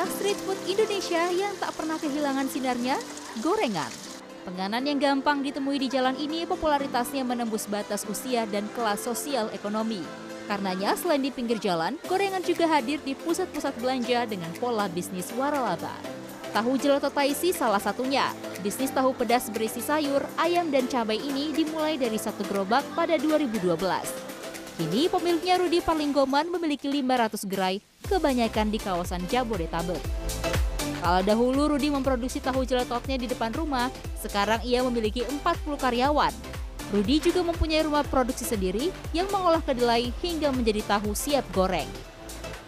inilah street food Indonesia yang tak pernah kehilangan sinarnya, gorengan. Penganan yang gampang ditemui di jalan ini popularitasnya menembus batas usia dan kelas sosial ekonomi. Karenanya selain di pinggir jalan, gorengan juga hadir di pusat-pusat belanja dengan pola bisnis waralaba. Tahu jeloto Taisi salah satunya. Bisnis tahu pedas berisi sayur, ayam, dan cabai ini dimulai dari satu gerobak pada 2012. Kini pemiliknya Rudi Parlinggoman memiliki 500 gerai, kebanyakan di kawasan Jabodetabek. Kalau dahulu Rudi memproduksi tahu jelatotnya di depan rumah, sekarang ia memiliki 40 karyawan. Rudi juga mempunyai rumah produksi sendiri yang mengolah kedelai hingga menjadi tahu siap goreng.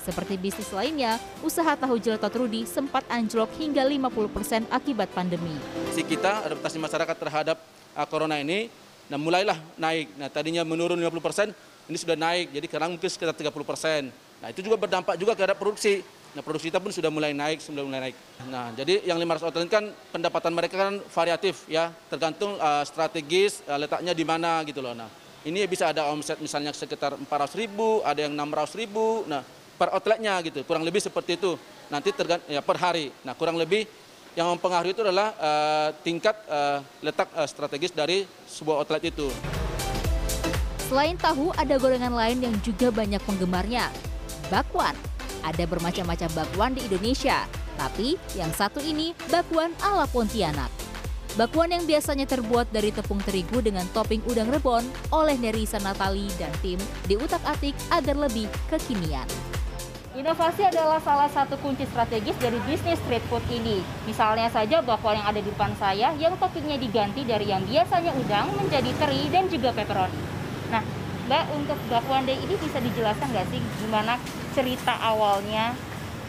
Seperti bisnis lainnya, usaha tahu jelatot Rudi sempat anjlok hingga 50% akibat pandemi. Si kita adaptasi masyarakat terhadap uh, corona ini, nah mulailah naik. Nah tadinya menurun 50%, ini sudah naik, jadi sekarang mungkin sekitar 30%. Nah itu juga berdampak juga terhadap produksi. Nah produksi kita pun sudah mulai naik, sudah mulai naik. Nah jadi yang 500 outlet kan pendapatan mereka kan variatif ya, tergantung uh, strategis uh, letaknya di mana gitu loh. Nah ini bisa ada omset misalnya sekitar 400 ribu, ada yang 600 ribu. Nah per outletnya gitu, kurang lebih seperti itu. Nanti tergant ya per hari. Nah kurang lebih yang mempengaruhi itu adalah uh, tingkat uh, letak uh, strategis dari sebuah outlet itu. Selain tahu, ada gorengan lain yang juga banyak penggemarnya. Bakwan. Ada bermacam-macam bakwan di Indonesia, tapi yang satu ini bakwan ala Pontianak. Bakwan yang biasanya terbuat dari tepung terigu dengan topping udang rebon oleh Nerisa Natali dan tim diutak-atik agar lebih kekinian. Inovasi adalah salah satu kunci strategis dari bisnis street food ini. Misalnya saja bakwan yang ada di depan saya yang toppingnya diganti dari yang biasanya udang menjadi teri dan juga pepperoni. Nah, Mbak untuk bakwan day ini bisa dijelaskan nggak sih gimana cerita awalnya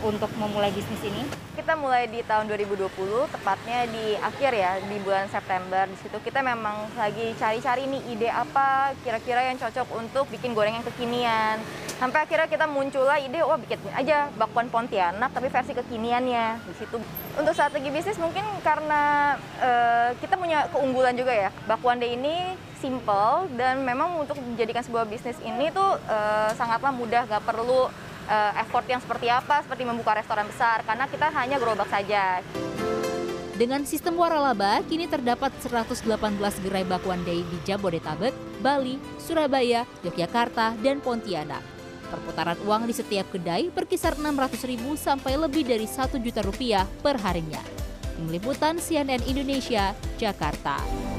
untuk memulai bisnis ini? Kita mulai di tahun 2020, tepatnya di akhir ya, di bulan September. Di situ kita memang lagi cari-cari nih ide apa kira-kira yang cocok untuk bikin goreng yang kekinian. Sampai akhirnya kita muncullah ide, wah bikin aja bakwan Pontianak tapi versi kekiniannya di situ. Untuk strategi bisnis mungkin karena uh, kita punya keunggulan juga ya. Bakwan Day ini simple dan memang untuk menjadikan sebuah bisnis ini tuh uh, sangatlah mudah, gak perlu uh, effort yang seperti apa, seperti membuka restoran besar, karena kita hanya gerobak saja. Dengan sistem waralaba, kini terdapat 118 gerai bakwan day di Jabodetabek, Bali, Surabaya, Yogyakarta, dan Pontianak. Perputaran uang di setiap kedai berkisar 600 ribu sampai lebih dari 1 juta rupiah per harinya. Tim CNN Indonesia, Jakarta.